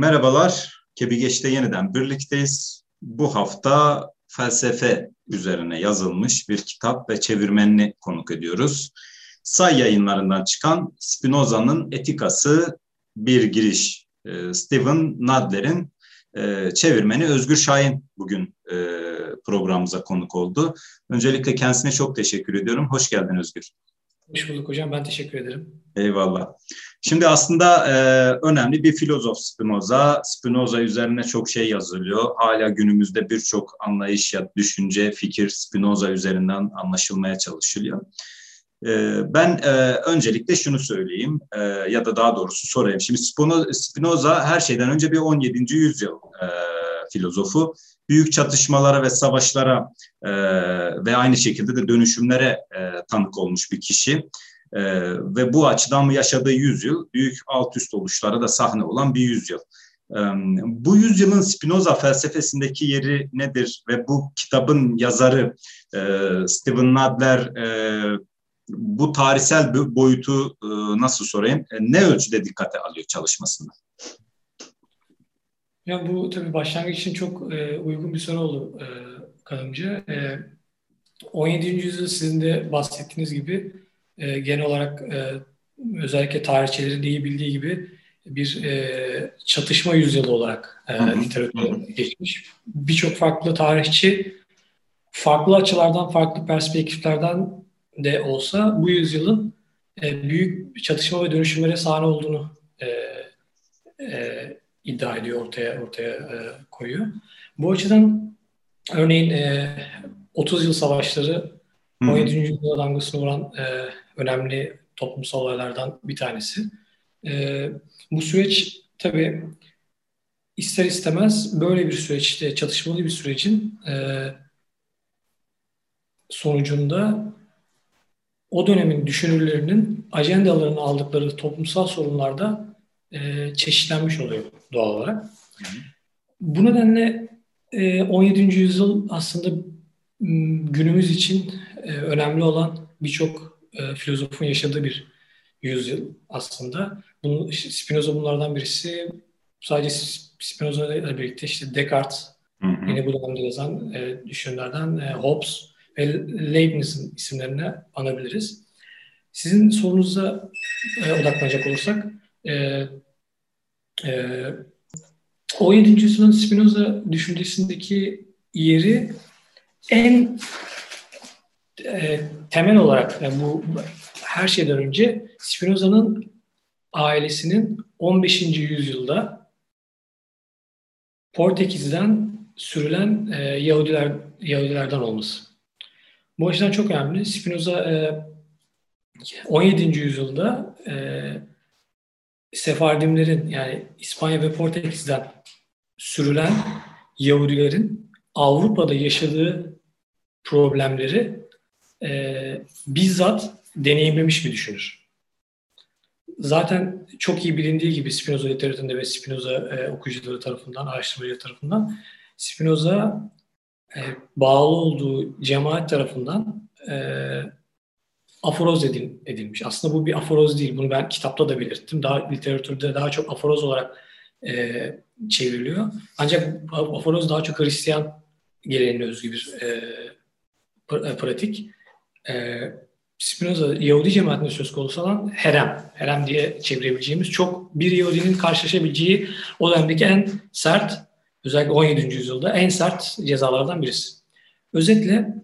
Merhabalar, Kebigeç'te yeniden birlikteyiz. Bu hafta felsefe üzerine yazılmış bir kitap ve çevirmenini konuk ediyoruz. Say yayınlarından çıkan Spinoza'nın Etikası bir giriş. Ee, Steven Nadler'in e, çevirmeni Özgür Şahin bugün e, programımıza konuk oldu. Öncelikle kendisine çok teşekkür ediyorum. Hoş geldin Özgür. Hoş bulduk hocam. Ben teşekkür ederim. Eyvallah. Şimdi aslında e, önemli bir filozof Spinoza. Spinoza üzerine çok şey yazılıyor. Hala günümüzde birçok anlayış ya düşünce, fikir Spinoza üzerinden anlaşılmaya çalışılıyor. E, ben e, öncelikle şunu söyleyeyim e, ya da daha doğrusu sorayım. Şimdi Spinoza her şeyden önce bir 17. yüzyıl filozofu büyük çatışmalara ve savaşlara ve aynı şekilde de dönüşümlere tanık olmuş bir kişi. E, ve bu açıdan yaşadığı yüzyıl büyük alt üst oluşlara da sahne olan bir yüzyıl. E, bu yüzyılın Spinoza felsefesindeki yeri nedir ve bu kitabın yazarı e, Steven Nadler e, bu tarihsel boyutu e, nasıl sorayım e, ne ölçüde dikkate alıyor çalışmasında? Ya bu tabii başlangıç için çok e, uygun bir soru oldu e, Kadımcı. E, 17. yüzyıl sizin de bahsettiğiniz gibi e, genel olarak e, özellikle tarihçilerin iyi bildiği gibi bir e, çatışma yüzyılı olarak e, literatüre geçmiş. Birçok farklı tarihçi farklı açılardan, farklı perspektiflerden de olsa bu yüzyılın e, büyük çatışma ve dönüşümlere sahne olduğunu e, e, iddia ediyor, ortaya ortaya e, koyuyor. Bu açıdan örneğin e, 30 yıl savaşları 17. yüzyılda damgasını vuran e, önemli toplumsal olaylardan bir tanesi. E, bu süreç tabii ister istemez böyle bir süreçte, çatışmalı bir sürecin e, sonucunda o dönemin düşünürlerinin ajendalarını aldıkları toplumsal sorunlarda e, çeşitlenmiş oluyor doğal olarak. Bu nedenle e, 17. yüzyıl aslında günümüz için e, önemli olan birçok e, filozofun yaşadığı bir yüzyıl aslında. Bunu, işte Spinoza bunlardan birisi. Sadece Spinoza ile birlikte işte Descartes, hı hı. yine bu dönemde yazan e, düşünürlerden e, Hobbes ve Leibniz'in isimlerini anabiliriz. Sizin sorunuza e, odaklanacak olursak, e, e, 17. yüzyılın Spinoza düşüncesindeki yeri en e, temel olarak yani bu her şeyden önce Spinoza'nın ailesinin 15. yüzyılda Portekiz'den sürülen e, Yahudiler Yahudilerden olması. Bu açıdan çok önemli. Spinoza e, 17. yüzyılda e, Sefardimlerin yani İspanya ve Portekiz'den sürülen Yahudilerin Avrupa'da yaşadığı problemleri e, bizzat deneyimlemiş bir düşünür. Zaten çok iyi bilindiği gibi Spinoza literatüründe ve Spinoza e, okuyucuları tarafından, araştırmacıları tarafından Spinoza e, bağlı olduğu cemaat tarafından e, aforoz edil, edilmiş. Aslında bu bir aforoz değil. Bunu ben kitapta da belirttim. Daha literatürde daha çok aforoz olarak e, çevriliyor. Ancak aforoz daha çok Hristiyan geleneğine özgü bir e, e pratik. E, Spinoza Yahudi cemaatinde söz konusu olan herem, herem diye çevirebileceğimiz çok bir Yahudinin karşılaşabileceği o dönemdeki en sert, özellikle 17. yüzyılda en sert cezalardan birisi. Özetle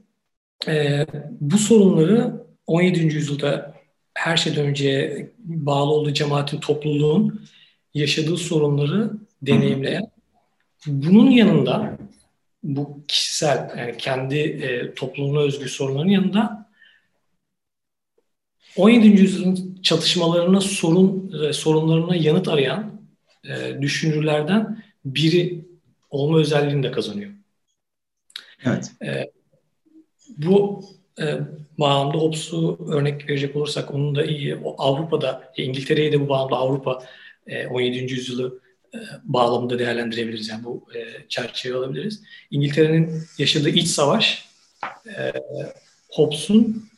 e, bu sorunları 17. yüzyılda her şeyden önce bağlı olduğu cemaatin, topluluğun yaşadığı sorunları deneyimleyen, bunun yanında bu kişisel, yani kendi e, toplumuna özgü sorunların yanında 17. yüzyılın çatışmalarına sorun e, sorunlarına yanıt arayan e, düşünürlerden biri olma özelliğini de kazanıyor. Evet. E, bu e, bağlamda Hobbes'u örnek verecek olursak onun da iyi Avrupa'da İngiltere'yi de bu bağlamda Avrupa e, 17. yüzyılı e, bağlamında değerlendirebiliriz. Yani bu e, çerçeve alabiliriz. İngiltere'nin yaşadığı iç savaş e, Hobbes'un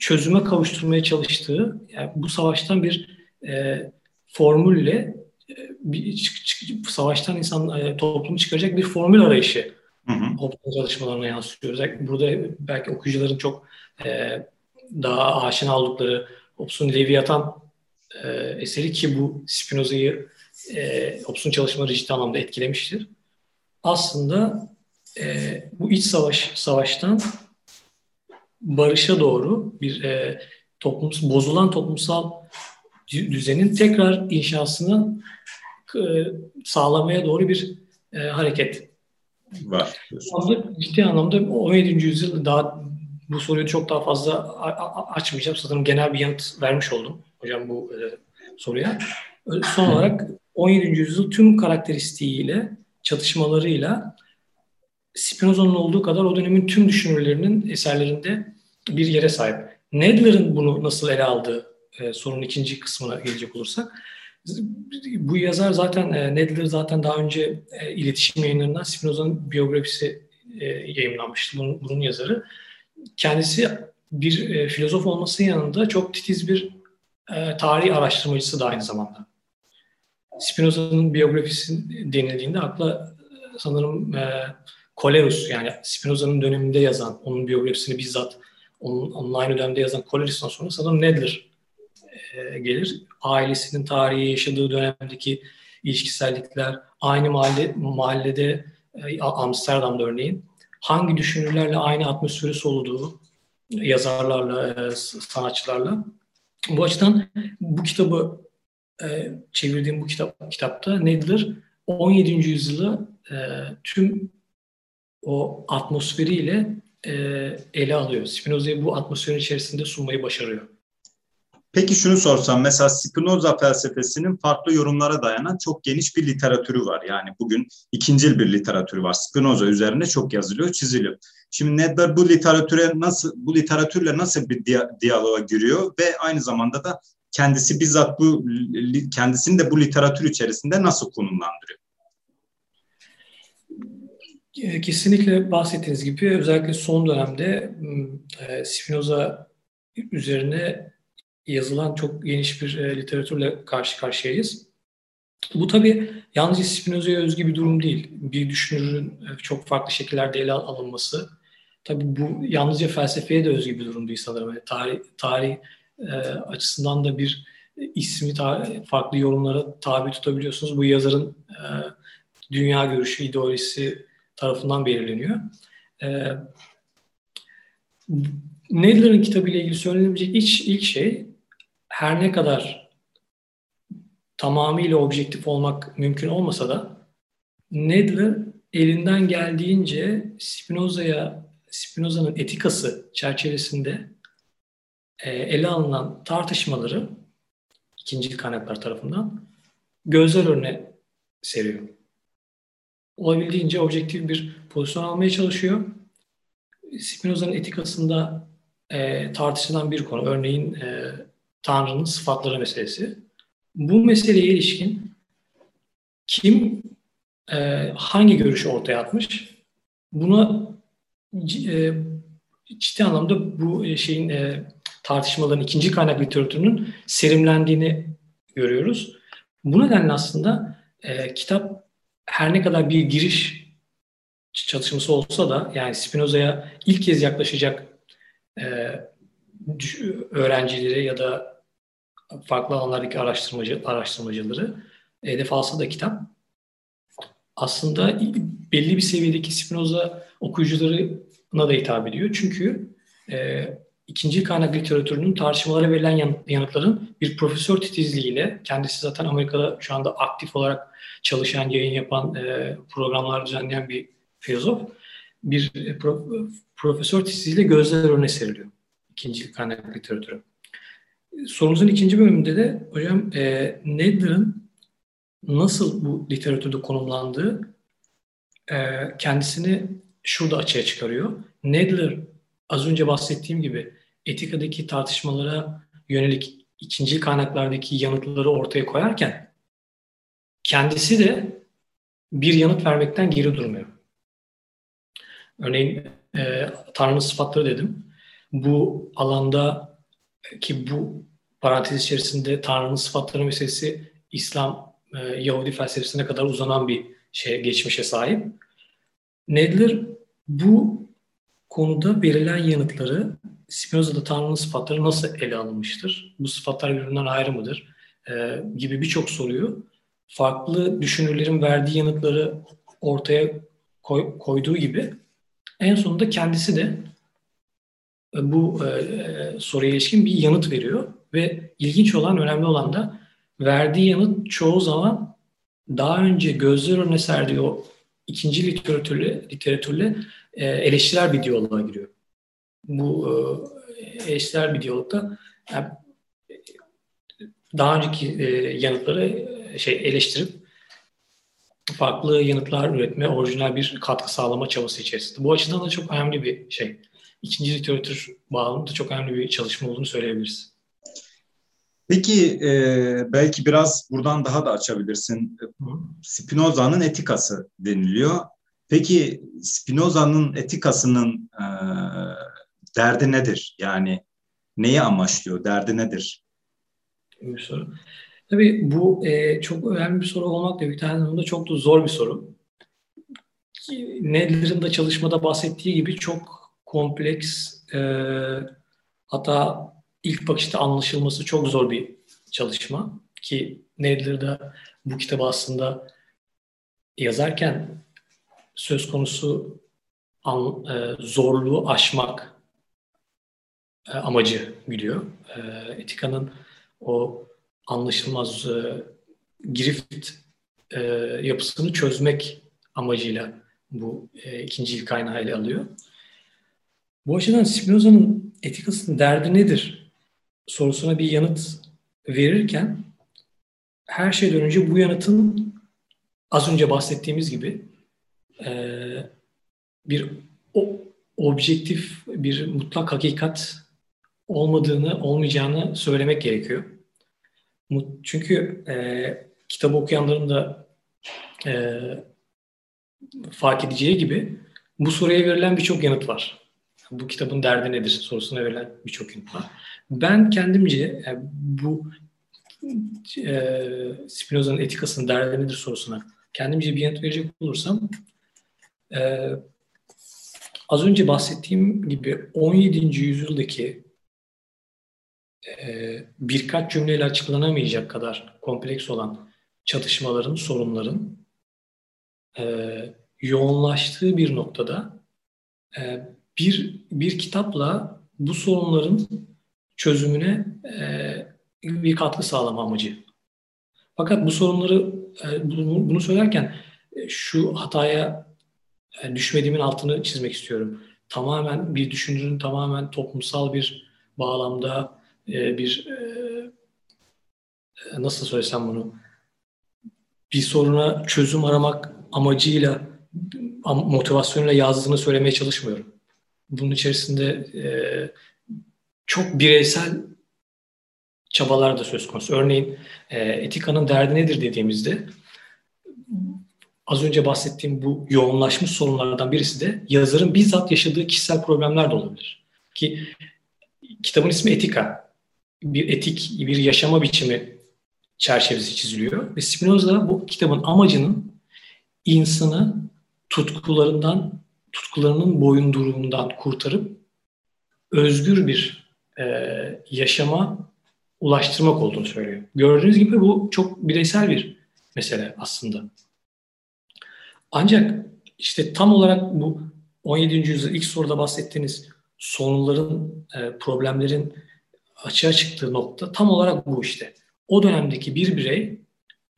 çözüme kavuşturmaya çalıştığı yani bu savaştan bir e, formülle bir çık, çık, savaştan insan e, toplumu çıkaracak bir formül arayışı Hobbes'un çalışmalarına yansıtıyor. Burada belki okuyucuların çok e, daha aşina oldukları Hobbes'un Leviathan e, eseri ki bu Spinoza'yı e, Hobbes'un çalışmaları ciddi anlamda etkilemiştir. Aslında e, bu iç savaş savaştan barışa doğru bir e, toplum, bozulan toplumsal düzenin tekrar inşasını e, sağlamaya doğru bir e, hareket var. Aslında ciddi anlamda 17. yüzyıl daha bu soruyu çok daha fazla açmayacağım. Sanırım genel bir yanıt vermiş oldum hocam bu e, soruya. Son olarak 17. yüzyıl tüm karakteristiğiyle, çatışmalarıyla Spinoza'nın olduğu kadar o dönemin tüm düşünürlerinin eserlerinde bir yere sahip. Nedler'in bunu nasıl ele aldığı e, sorunun ikinci kısmına gelecek olursak. Bu yazar zaten, e, Nedler zaten daha önce e, iletişim yayınlarından Spinoza'nın biyografisi e, yayınlanmıştı. Bunun, bunun yazarı. Kendisi bir e, filozof olmasının yanında çok titiz bir e, tarih araştırmacısı da aynı zamanda. Spinoza'nın biyografisi denildiğinde akla sanırım e, Kolerus yani Spinoza'nın döneminde yazan, onun biyografisini bizzat onun, aynı dönemde yazan Kolerus'tan sonra sanırım Nedler e, gelir. Ailesinin tarihi yaşadığı dönemdeki ilişkisellikler, aynı mahalle, mahallede e, Amsterdam'da örneğin hangi düşünürlerle aynı atmosferi soluduğu yazarlarla, e, sanatçılarla. Bu açıdan bu kitabı e, çevirdiğim bu kitap kitapta Nedler 17. yüzyılı tüm o atmosferiyle e, ele alıyor. Spinoza'yı bu atmosferin içerisinde sunmayı başarıyor. Peki şunu sorsam mesela Spinoza felsefesinin farklı yorumlara dayanan çok geniş bir literatürü var. Yani bugün ikincil bir literatürü var. Spinoza üzerine çok yazılıyor, çiziliyor. Şimdi Nedler bu literatüre nasıl bu literatürle nasıl bir diyaloğa giriyor ve aynı zamanda da kendisi bizzat bu kendisini de bu literatür içerisinde nasıl konumlandırıyor? Kesinlikle bahsettiğiniz gibi özellikle son dönemde e, Spinoza üzerine yazılan çok geniş bir e, literatürle karşı karşıyayız. Bu tabii yalnızca Spinoza'ya özgü bir durum değil. Bir düşünürün e, çok farklı şekillerde ele alınması. Tabii bu yalnızca felsefeye de özgü bir durum değil sanırım. Yani tarih tarih e, açısından da bir ismi ta, farklı yorumlara tabi tutabiliyorsunuz. Bu yazarın e, dünya görüşü, ideolojisi tarafından belirleniyor. E, Nedler'in kitabıyla ilgili söylenebilecek ilk, ilk şey her ne kadar tamamıyla objektif olmak mümkün olmasa da Nedler elinden geldiğince Spinoza'ya Spinoza'nın etikası çerçevesinde e, ele alınan tartışmaları ikinci kaynaklar tarafından gözler önüne seriyor. Olabildiğince objektif bir pozisyon almaya çalışıyor. Spinoza'nın etikasında e, tartışılan bir konu. Örneğin e, Tanrı'nın sıfatları meselesi. Bu meseleye ilişkin kim e, hangi görüşü ortaya atmış? Buna e, ciddi anlamda bu şeyin e, tartışmaların ikinci kaynak literatürünün serimlendiğini görüyoruz. Bu nedenle aslında e, kitap her ne kadar bir giriş çalışması olsa da yani Spinoza'ya ilk kez yaklaşacak e, öğrencileri ya da farklı alanlardaki araştırmacı araştırmacıları hedef alsa da kitap aslında belli bir seviyedeki Spinoza okuyucularına da hitap ediyor. Çünkü e, ikinci kaynak literatürünün tartışmalara verilen yanıtların bir profesör titizliğiyle, kendisi zaten Amerika'da şu anda aktif olarak çalışan, yayın yapan, e, programlar düzenleyen bir filozof, bir e, pro, profesör titizliğiyle gözler önüne seriliyor ikinci kaynak literatürü. Sorumuzun ikinci bölümünde de hocam e, Nedler'ın nasıl bu literatürde konumlandığı e, kendisini şurada açığa çıkarıyor. Nedler az önce bahsettiğim gibi etikadaki tartışmalara yönelik ikinci kaynaklardaki yanıtları ortaya koyarken kendisi de bir yanıt vermekten geri durmuyor. Örneğin e, Tanrı'nın sıfatları dedim. Bu alanda ki bu parantez içerisinde Tanrı'nın sıfatları meselesi İslam e, Yahudi felsefesine kadar uzanan bir şey geçmişe sahip. Nedler bu konuda verilen yanıtları Spinoza'da Tanrı'nın sıfatları nasıl ele alınmıştır? Bu sıfatlar birbirinden ayrı mıdır? Ee, gibi birçok soruyu farklı düşünürlerin verdiği yanıtları ortaya koy, koyduğu gibi en sonunda kendisi de e, bu e, e, soruya ilişkin bir yanıt veriyor ve ilginç olan, önemli olan da verdiği yanıt çoğu zaman daha önce gözler önüne serdiği o ikinci literatürle, literatürle e, eleştirel bir diyaloğa giriyor. Bu e, eleştirel bir diyalogda yani, daha önceki e, yanıtları e, şey eleştirip farklı yanıtlar üretme, orijinal bir katkı sağlama çabası içerisinde. Bu açıdan da çok önemli bir şey. İkinci literatür bağlamında çok önemli bir çalışma olduğunu söyleyebiliriz. Peki e, belki biraz buradan daha da açabilirsin. Spinoza'nın etikası deniliyor. Peki Spinoza'nın etikasının e, derdi nedir? Yani neyi amaçlıyor? Derdi nedir? Bir soru. Tabii bu e, çok önemli bir soru olmakla birlikte aynı zamanda çok da zor bir soru. Nedler'in de çalışmada bahsettiği gibi çok kompleks e, hatta ilk bakışta anlaşılması çok zor bir çalışma ki Nedler de bu kitabı aslında yazarken söz konusu an, e, zorluğu aşmak e, amacı güdüyor. E, Etika'nın o anlaşılmaz e, girift e, yapısını çözmek amacıyla bu e, ikinci ilk kaynağı ele alıyor. Bu açıdan Spinoza'nın etikasının derdi nedir sorusuna bir yanıt verirken her şeyden önce bu yanıtın az önce bahsettiğimiz gibi e, bir o, objektif bir mutlak hakikat olmadığını, olmayacağını söylemek gerekiyor. Çünkü e, kitabı okuyanların da e, fark edeceği gibi bu soruya verilen birçok yanıt var. Bu kitabın derdi nedir sorusuna verilen birçok yanıt var. Ben kendimce e, bu e, Spinoza'nın etikasının derdi nedir sorusuna kendimce bir yanıt verecek olursam e, az önce bahsettiğim gibi 17. yüzyıldaki birkaç cümleyle açıklanamayacak kadar kompleks olan çatışmaların, sorunların e, yoğunlaştığı bir noktada e, bir bir kitapla bu sorunların çözümüne e, bir katkı sağlama amacı. Fakat bu sorunları bunu, söylerken şu hataya düşmediğimin altını çizmek istiyorum. Tamamen bir düşünürün tamamen toplumsal bir bağlamda e, bir e, nasıl söylesem bunu bir soruna çözüm aramak amacıyla motivasyonuyla yazdığını söylemeye çalışmıyorum. Bunun içerisinde e, çok bireysel çabalar da söz konusu. Örneğin etikanın derdi nedir dediğimizde az önce bahsettiğim bu yoğunlaşmış sorunlardan birisi de yazarın bizzat yaşadığı kişisel problemler de olabilir. Ki kitabın ismi Etika bir etik, bir yaşama biçimi çerçevesi çiziliyor. Ve Spinoza bu kitabın amacının insanı tutkularından, tutkularının boyunduruğundan kurtarıp özgür bir e, yaşama ulaştırmak olduğunu söylüyor. Gördüğünüz gibi bu çok bireysel bir mesele aslında. Ancak işte tam olarak bu 17. yüzyıl ilk soruda bahsettiğiniz sorunların, e, problemlerin açığa çıktığı nokta tam olarak bu işte. O dönemdeki bir birey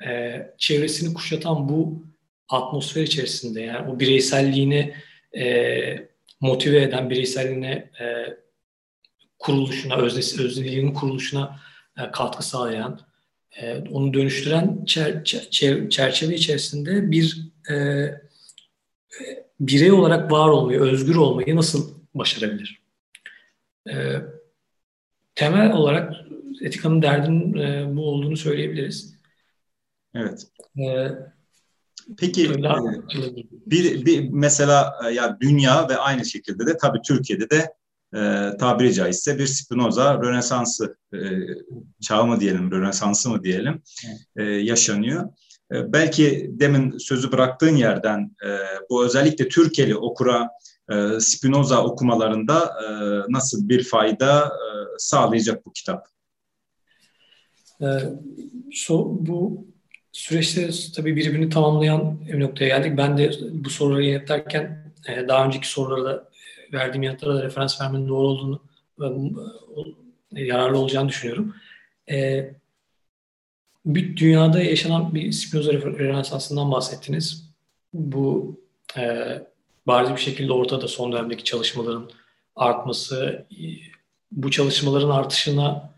e, çevresini kuşatan bu atmosfer içerisinde yani o bireyselliğini e, motive eden, bireyselliğine e, kuruluşuna, öznesi, özneliğinin kuruluşuna e, katkı sağlayan, e, onu dönüştüren çer, çer, çerçeve içerisinde bir e, birey olarak var olmayı, özgür olmayı nasıl başarabilir? E, temel olarak etikanın derdinin e, bu olduğunu söyleyebiliriz. Evet. Ee, Peki e, bir, bir mesela e, ya dünya ve aynı şekilde de tabii Türkiye'de de e, tabiri caizse bir Spinoza Rönesansı e, çağı mı diyelim, Rönesansı mı diyelim e, yaşanıyor. E, belki demin sözü bıraktığın yerden e, bu özellikle Türkeli okura e, Spinoza okumalarında e, nasıl bir fayda e, sağlayacak bu kitap? Bu süreçte tabii birbirini tamamlayan bir noktaya geldik. Ben de bu soruları yanıtlarken daha önceki sorulara da verdiğim yanıtlara da referans vermenin doğru olduğunu e, yararlı olacağını düşünüyorum. E, bir dünyada yaşanan bir Spinoza Rönesansı'ndan bahsettiniz. Bu e, bariz bir şekilde ortada son dönemdeki çalışmaların artması, bu çalışmaların artışına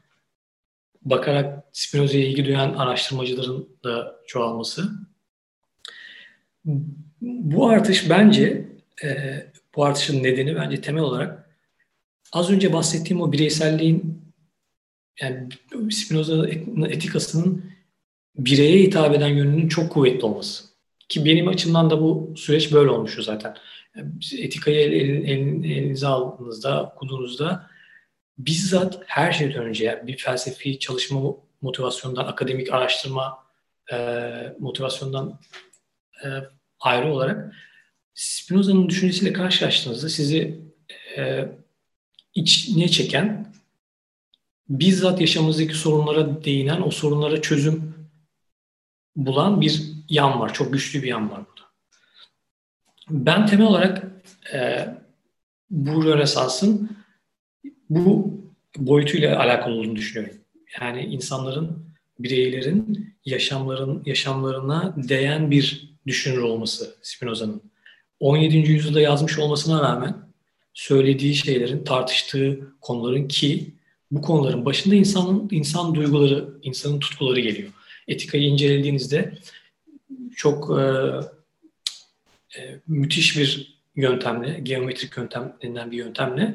bakarak Spinoza'ya ilgi duyan araştırmacıların da çoğalması. Bu artış bence, e, bu artışın nedeni bence temel olarak az önce bahsettiğim o bireyselliğin yani Spinoza etikasının bireye hitap eden yönünün çok kuvvetli olması. Ki benim açımdan da bu süreç böyle olmuştu zaten. Etikayı el, el, el, elinize aldığınızda, okuduğunuzda bizzat her şeyden önce bir felsefi çalışma motivasyondan, akademik araştırma e, motivasyondan e, ayrı olarak Spinoza'nın düşüncesiyle karşılaştığınızda sizi e, içine çeken, bizzat yaşamımızdaki sorunlara değinen, o sorunlara çözüm bulan bir yan var. Çok güçlü bir yan var. Ben temel olarak e, bu Rönesans'ın bu boyutuyla alakalı olduğunu düşünüyorum. Yani insanların, bireylerin yaşamların yaşamlarına değen bir düşünür olması Spinoza'nın. 17. yüzyılda yazmış olmasına rağmen söylediği şeylerin, tartıştığı konuların ki bu konuların başında insanın insan duyguları, insanın tutkuları geliyor. Etikayı incelediğinizde çok e, e, müthiş bir yöntemle, geometrik yöntem denilen bir yöntemle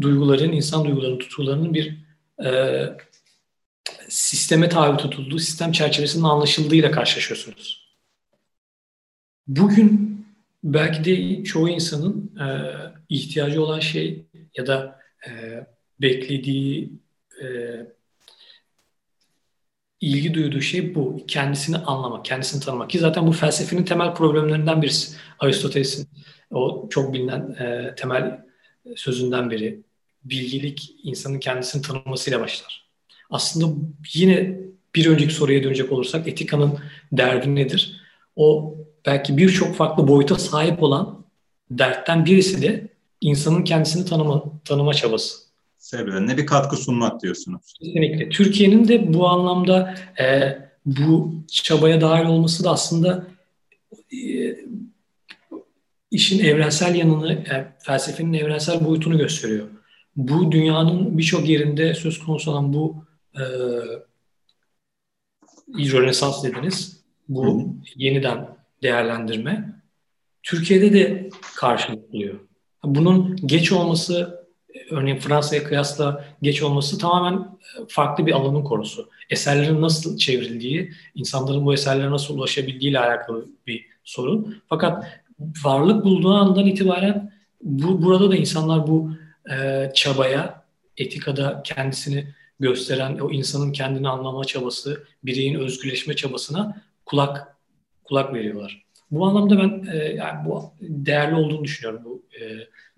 duyguların, insan duygularının, tutkularının bir e, sisteme tabi tutulduğu, sistem çerçevesinin anlaşıldığıyla karşılaşıyorsunuz. Bugün belki de çoğu insanın e, ihtiyacı olan şey ya da e, beklediği, e, ilgi duyduğu şey bu. Kendisini anlamak, kendisini tanımak. Ki zaten bu felsefenin temel problemlerinden birisi. Aristoteles'in o çok bilinen e, temel sözünden biri. Bilgilik insanın kendisini tanımasıyla başlar. Aslında yine bir önceki soruya dönecek olursak etikanın derdi nedir? O belki birçok farklı boyuta sahip olan dertten birisi de insanın kendisini tanıma, tanıma çabası. Serüvenine bir katkı sunmak diyorsunuz. Kesinlikle. Türkiye'nin de bu anlamda e, bu çabaya dahil olması da aslında e, işin evrensel yanını, e, felsefenin evrensel boyutunu gösteriyor. Bu dünyanın birçok yerinde söz konusu olan bu e, Rönesans dediniz. Bu Hı. yeniden değerlendirme Türkiye'de de karşılık buluyor. Bunun geç olması, örneğin Fransa'ya kıyasla geç olması tamamen farklı bir alanın konusu. Eserlerin nasıl çevrildiği, insanların bu eserlere nasıl ulaşabildiği ile alakalı bir sorun. Fakat varlık bulduğu andan itibaren bu, burada da insanlar bu e, çabaya, etikada kendisini gösteren o insanın kendini anlama çabası, bireyin özgürleşme çabasına kulak kulak veriyorlar. Bu anlamda ben e, yani bu değerli olduğunu düşünüyorum bu e,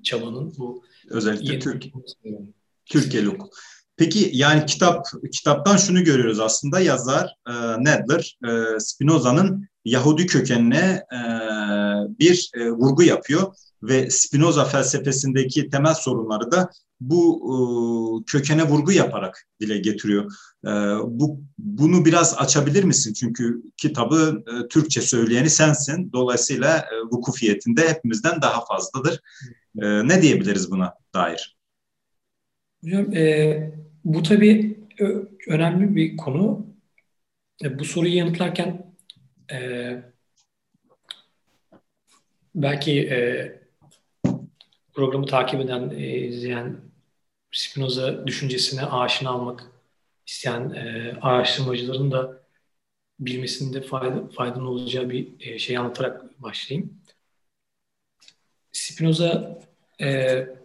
çabanın bu özellikle Türk Türkiye hukuk. Peki yani kitap kitaptan şunu görüyoruz aslında yazar e, Nedler e, Spinoza'nın Yahudi kökenine e, bir e, vurgu yapıyor ve Spinoza felsefesindeki temel sorunları da bu e, kökene vurgu yaparak dile getiriyor. E, bu bunu biraz açabilir misin? Çünkü kitabı e, Türkçe söyleyeni sensin. Dolayısıyla e, vukufiyetinde hepimizden daha fazladır. E, ne diyebiliriz buna dair? Hocam e, bu tabii önemli bir konu. E, bu soruyu yanıtlarken e, belki e, programı takip eden, e, izleyen Spinoza düşüncesine aşina almak isteyen e, araştırmacıların da bilmesinde fayda, faydalı olacağı bir e, şey anlatarak başlayayım. Spinoza e,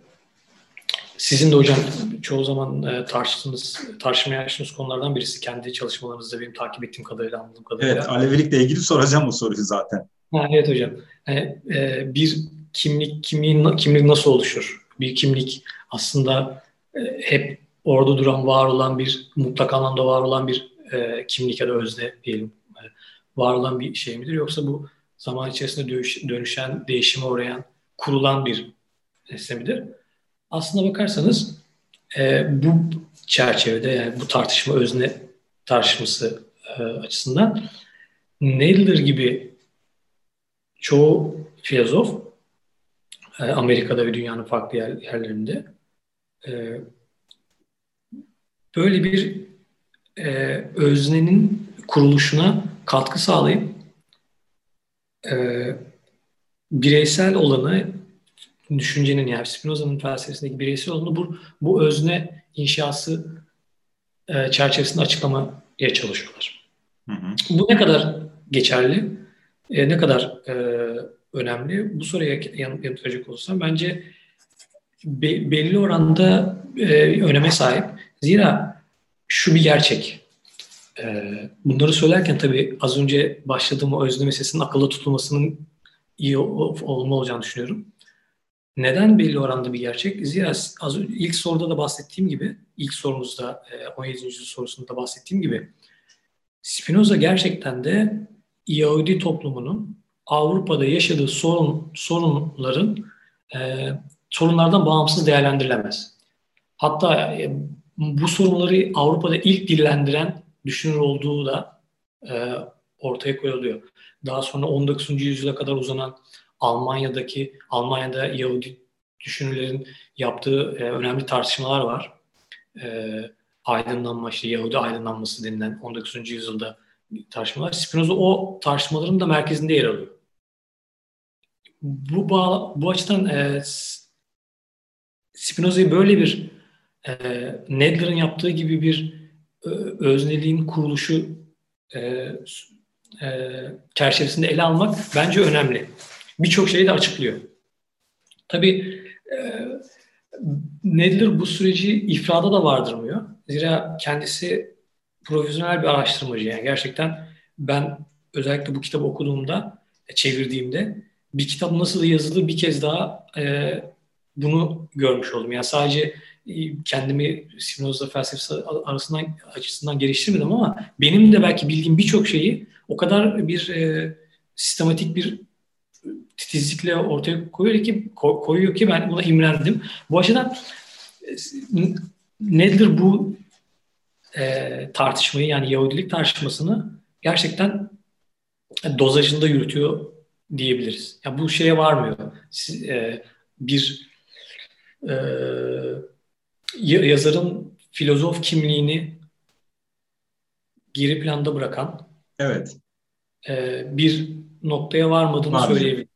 sizin de hocam çoğu zaman e, tartıştığınız, tartışmaya açtığınız konulardan birisi. Kendi çalışmalarınızda benim takip ettiğim kadarıyla, anladığım kadarıyla. Evet, Alevilikle ilgili soracağım bu soruyu zaten. Ha, evet hocam. Yani, e, bir kimlik, kimliğin, kimlik nasıl oluşur? Bir kimlik aslında e, hep orada duran, var olan bir, mutlak anlamda var olan bir e, kimlik ya da özne diyelim. E, var olan bir şey midir? Yoksa bu zaman içerisinde dönüş, dönüşen, değişime uğrayan, kurulan bir nesne midir? Aslına bakarsanız e, bu çerçevede yani bu tartışma özne tartışması e, açısından Nadler gibi çoğu filozof e, Amerika'da ve dünyanın farklı yer, yerlerinde e, böyle bir e, öznenin kuruluşuna katkı sağlayıp e, bireysel olanı düşüncenin yani Spinoza'nın felsefesindeki bireysel olanı bu, bu özne inşası e, çerçevesinde açıklamaya çalışıyorlar. Hı hı. Bu ne kadar geçerli, e, ne kadar e, önemli? Bu soruya yanıt, yanıt verecek olursam bence be, belli oranda e, öneme sahip. Zira şu bir gerçek. E, bunları söylerken tabii az önce başladığım o özne meselesinin akılda tutulmasının iyi olma olacağını düşünüyorum. Neden belli oranda bir gerçek? Zira az ilk soruda da bahsettiğim gibi, ilk sorumuzda 17. sorusunda da bahsettiğim gibi Spinoza gerçekten de Yahudi toplumunun Avrupa'da yaşadığı sorun sorunların e, sorunlardan bağımsız değerlendirilemez. Hatta e, bu sorunları Avrupa'da ilk dillendiren düşünür olduğu da e, ortaya koyuluyor. Daha sonra 19. yüzyıla kadar uzanan Almanya'daki Almanya'da Yahudi düşünürlerin yaptığı e, önemli tartışmalar var. E, aydınlanma, işte Yahudi aydınlanması denilen 19. yüzyılda tartışmalar. Spinoza o tartışmaların da merkezinde yer alıyor. Bu bağ, bu açıdan e, Spinoza'yı böyle bir e, Nedler'ın yaptığı gibi bir e, özneliğin kuruluşu e, e, çerçevesinde ele almak bence önemli. Birçok şeyi de açıklıyor. Tabii e, Nedler bu süreci ifrada da vardırmıyor. Zira kendisi profesyonel bir araştırmacı. Yani gerçekten ben özellikle bu kitabı okuduğumda, çevirdiğimde bir kitap nasıl yazılır bir kez daha e, bunu görmüş oldum. Yani sadece e, kendimi Spinoza felsefesi arasından açısından geliştirmedim ama benim de belki bildiğim birçok şeyi o kadar bir e, sistematik bir titizlikle ortaya koyuyor ki koyuyor ki ben buna imrendim. Bu açıdan e, nedir bu e, tartışmayı yani Yahudilik tartışmasını gerçekten dozajında yürütüyor diyebiliriz. Ya yani bu şeye varmıyor. Siz, e, bir e, yazarın filozof kimliğini geri planda bırakan evet e, bir noktaya varmadığını Var. söyleyebilirim.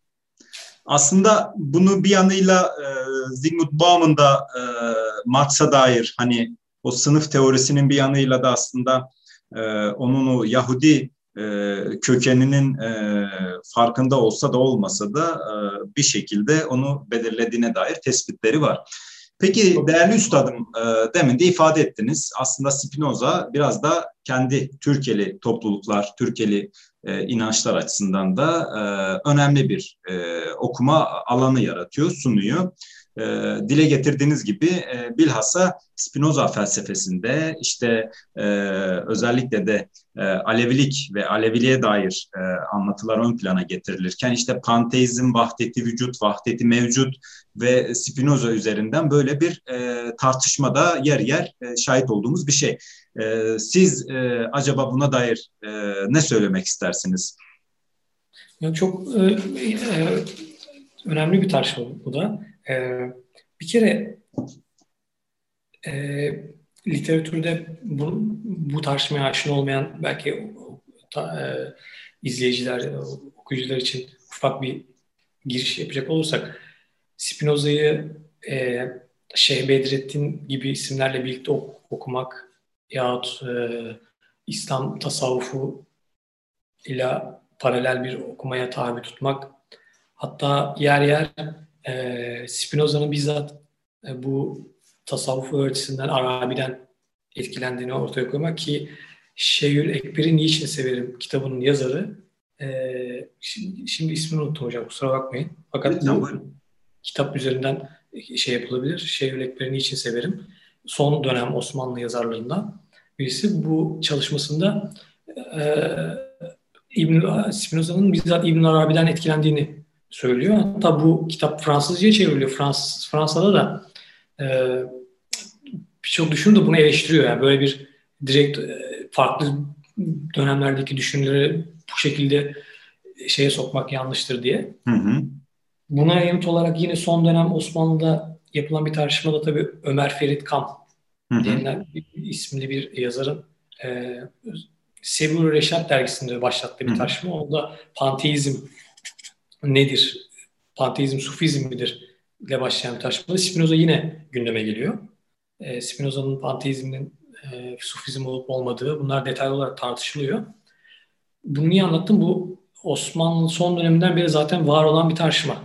Aslında bunu bir yanıyla e, Zygmunt Baum'un da e, Marx'a dair hani o sınıf teorisinin bir yanıyla da aslında e, onun o Yahudi e, kökeninin e, farkında olsa da olmasa da e, bir şekilde onu belirlediğine dair tespitleri var. Peki değerli üstadım e, demin de ifade ettiniz. Aslında Spinoza biraz da kendi Türkeli topluluklar, Türkeli e, inançlar açısından da e, önemli bir e, okuma alanı yaratıyor, sunuyor e, dile getirdiğiniz gibi e, bilhassa Spinoza felsefesinde işte e, özellikle de e, Alevilik ve Aleviliğe dair e, anlatılar ön plana getirilirken işte panteizm, vahdeti vücut, vahdeti mevcut ve Spinoza üzerinden böyle bir e, tartışmada yer yer e, şahit olduğumuz bir şey. E, siz e, acaba buna dair e, ne söylemek istersiniz? Ya çok e, e, önemli bir tartışma bu da. Ee, bir kere e, literatürde bu, bu tartışmaya aşina olmayan belki ta, e, izleyiciler, okuyucular için ufak bir giriş yapacak olursak Spinoza'yı e, Şeyh Bedrettin gibi isimlerle birlikte ok- okumak yahut e, İslam tasavvufu ile paralel bir okumaya tabi tutmak hatta yer yer e, Spinoza'nın bizzat e, bu tasavvuf öğretisinden, Arabi'den etkilendiğini ortaya koymak ki Şeyhül Ekber'i niçin severim kitabının yazarı. Ee, şimdi, şimdi ismini unuttum hocam kusura bakmayın. Fakat bu kitap üzerinden şey yapılabilir. Şeyhül Ekber'i niçin severim? Son dönem Osmanlı yazarlarından birisi. Bu çalışmasında e, İbn Spinoza'nın bizzat İbn Arabi'den etkilendiğini söylüyor. Hatta bu kitap Fransızca'ya çevriliyor. Frans, Fransa'da da e, birçok düşünür de bunu eleştiriyor. Yani böyle bir direkt e, farklı dönemlerdeki düşünceleri bu şekilde şeye sokmak yanlıştır diye. Hı hı. Buna yanıt olarak yine son dönem Osmanlı'da yapılan bir tartışmada tabii Ömer Ferit Kam hı denilen bir, isimli bir yazarın e, Sebur Reşat dergisinde başlattığı bir tartışma. Onda panteizm nedir? Panteizm Sufizm midir? ile başlayan bir tartışmada Spinoza yine gündeme geliyor. E, Spinoza'nın panteizminin e, Sufizm olup olmadığı bunlar detaylı olarak tartışılıyor. Bunu niye anlattım? Bu Osmanlı son döneminden beri zaten var olan bir tartışma.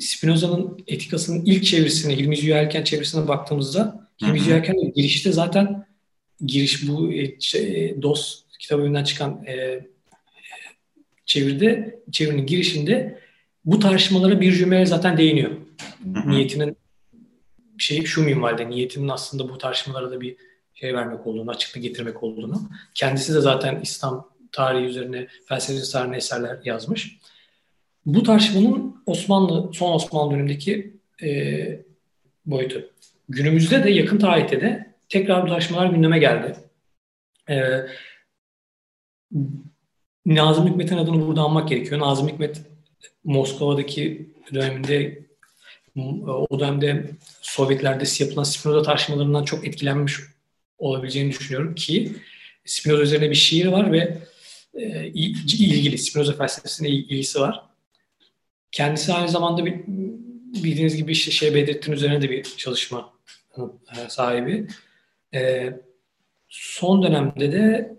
Spinoza'nın etikasının ilk çevirisine, Hilmi Ziyerken çevirisine baktığımızda Hilmi Ziyerken girişte zaten giriş bu e, şey, DOS kitabından çıkan e, çeviride, çevirinin girişinde bu tartışmalara bir cümle zaten değiniyor. Niyetinin şey şu minvalde, niyetinin aslında bu tartışmalara da bir şey vermek olduğunu, açıklık getirmek olduğunu. Kendisi de zaten İslam tarihi üzerine felsefe tarihine eserler yazmış. Bu tartışmanın Osmanlı, son Osmanlı dönemindeki e, boyutu. Günümüzde de yakın tarihte de tekrar bu tartışmalar gündeme geldi. E, Nazım Hikmet'in adını burada anmak gerekiyor. Nazım Hikmet Moskova'daki döneminde o dönemde Sovyetlerde yapılan Spinoza tartışmalarından çok etkilenmiş olabileceğini düşünüyorum ki Spinoza üzerine bir şiir var ve e, ilgili Spinoza felsefesine ilgisi var. Kendisi aynı zamanda bir, bildiğiniz gibi işte şey Bedrettin üzerine de bir çalışma e, sahibi. E, son dönemde de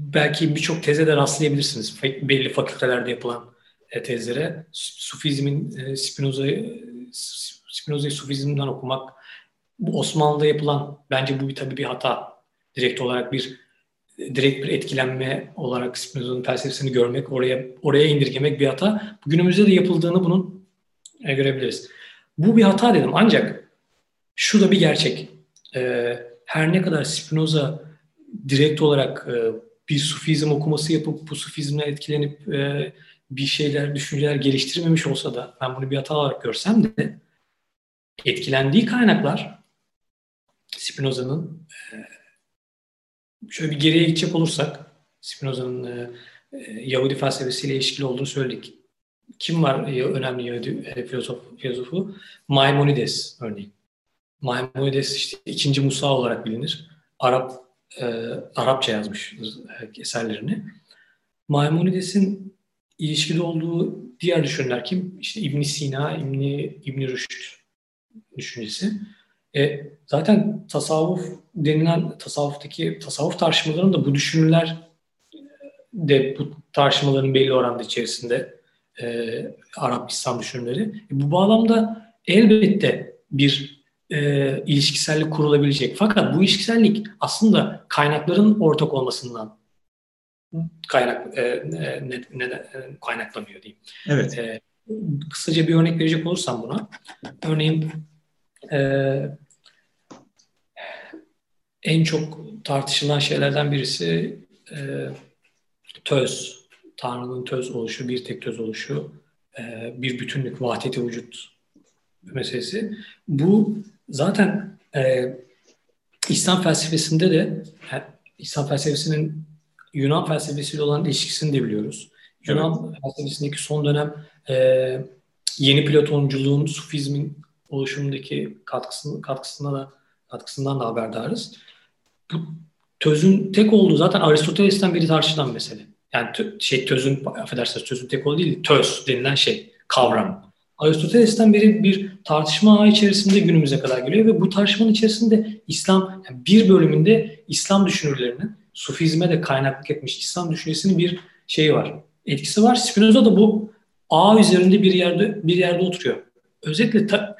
belki birçok teze de rastlayabilirsiniz. Belli fakültelerde yapılan e, tezlere. Sufizmin e, Spinoza'yı Spinoza'yı Sufizm'den okumak Osmanlı'da yapılan bence bu bir tabii bir hata. Direkt olarak bir direkt bir etkilenme olarak Spinoza'nın felsefesini görmek, oraya oraya indirgemek bir hata. Günümüzde de yapıldığını bunun e, görebiliriz. Bu bir hata dedim ancak şu da bir gerçek. E, her ne kadar Spinoza direkt olarak e, bir sufizm okuması yapıp bu sufizmle etkilenip e, bir şeyler, düşünceler geliştirmemiş olsa da ben bunu bir hata olarak görsem de etkilendiği kaynaklar Spinoza'nın e, şöyle bir geriye gidecek olursak Spinoza'nın e, e, Yahudi felsefesiyle ilişkili olduğunu söyledik. Kim var önemli Yahudi filozof, filozofu? Maimonides örneğin. Maimonides işte ikinci Musa olarak bilinir. Arap e, Arapça yazmış eserlerini. Maimonides'in ilişkili olduğu diğer düşünürler kim? İşte İbn Sina, İbn İbn Rüşd düşüncesi. E, zaten tasavvuf denilen tasavvuftaki tasavvuf tartışmalarının da bu düşünürler de bu tartışmaların belli oranda içerisinde e, Arap İslam düşünürleri. E, bu bağlamda elbette bir e, ilişkisellik kurulabilecek. Fakat bu ilişkisellik aslında kaynakların ortak olmasından kaynak e, ne, ne, e, kaynaklanıyor diyeyim. Evet. E, kısaca bir örnek verecek olursam buna. Örneğin e, en çok tartışılan şeylerden birisi e, töz. Tanrı'nın töz oluşu, bir tek töz oluşu, e, bir bütünlük, vahdeti vücut meselesi. Bu zaten e, İslam felsefesinde de İslam felsefesinin Yunan felsefesiyle olan ilişkisini de biliyoruz. Yunan evet. felsefesindeki son dönem e, yeni Platonculuğun, Sufizmin oluşumundaki katkısını, katkısına da katkısından da haberdarız. Bu tözün tek olduğu zaten Aristoteles'ten biri tartışılan mesele. Yani tö, şey tözün, affedersiniz tözün tek olduğu değil, töz denilen şey, kavram. Aristoteles'ten beri bir tartışma ağ içerisinde günümüze kadar geliyor ve bu tartışmanın içerisinde İslam, yani bir bölümünde İslam düşünürlerinin Sufizme de kaynaklık etmiş İslam düşüncesinin bir şeyi var. Etkisi var. Spinoza da bu ağ üzerinde bir yerde bir yerde oturuyor. özetle ta,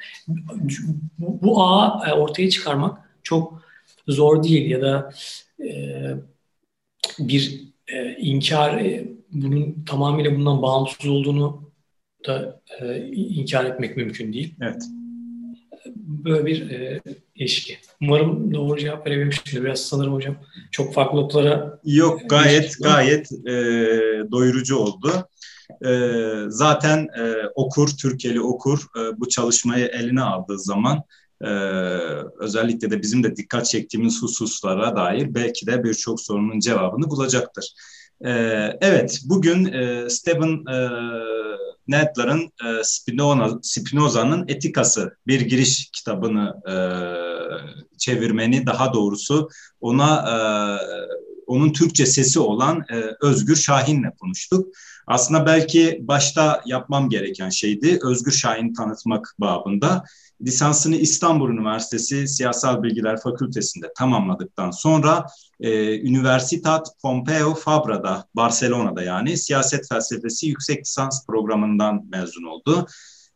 bu, bu ağı e, ortaya çıkarmak çok zor değil ya da e, bir e, inkar e, bunun tamamıyla bundan bağımsız olduğunu da e, inkar etmek mümkün değil. Evet. Böyle bir e, ilişki. Umarım doğru cevap verebilmişimdir. Biraz sanırım hocam çok farklı noktalara... Yok gayet gayet e, doyurucu oldu. E, zaten e, okur, Türkiye'li okur e, bu çalışmayı eline aldığı zaman e, özellikle de bizim de dikkat çektiğimiz hususlara dair belki de birçok sorunun cevabını bulacaktır. E, evet, bugün e, Stephen e, Nedler'ın e, Spinoza, Spinoza'nın Etikası bir giriş kitabını e, çevirmeni daha doğrusu ona e, onun Türkçe sesi olan e, Özgür Şahin'le konuştuk. Aslında belki başta yapmam gereken şeydi Özgür Şahin tanıtmak babında. Lisansını İstanbul Üniversitesi Siyasal Bilgiler Fakültesi'nde tamamladıktan sonra e, Universitat Pompeu Fabra'da, Barcelona'da yani siyaset felsefesi yüksek lisans programından mezun oldu.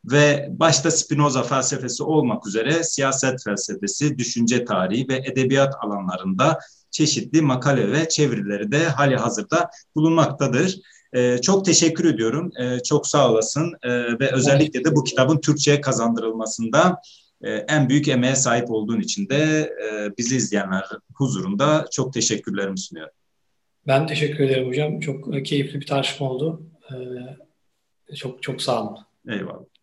Ve başta Spinoza felsefesi olmak üzere siyaset felsefesi, düşünce tarihi ve edebiyat alanlarında çeşitli makale ve çevirileri de hali hazırda bulunmaktadır. Ee, çok teşekkür ediyorum. Ee, çok sağ olasın. Ee, ve özellikle de bu kitabın Türkçe'ye kazandırılmasında e, en büyük emeğe sahip olduğun için de e, bizi izleyenler huzurunda çok teşekkürlerimi sunuyorum. Ben teşekkür ederim hocam. Çok keyifli bir tartışma oldu. Çok çok sağ olun. Eyvallah.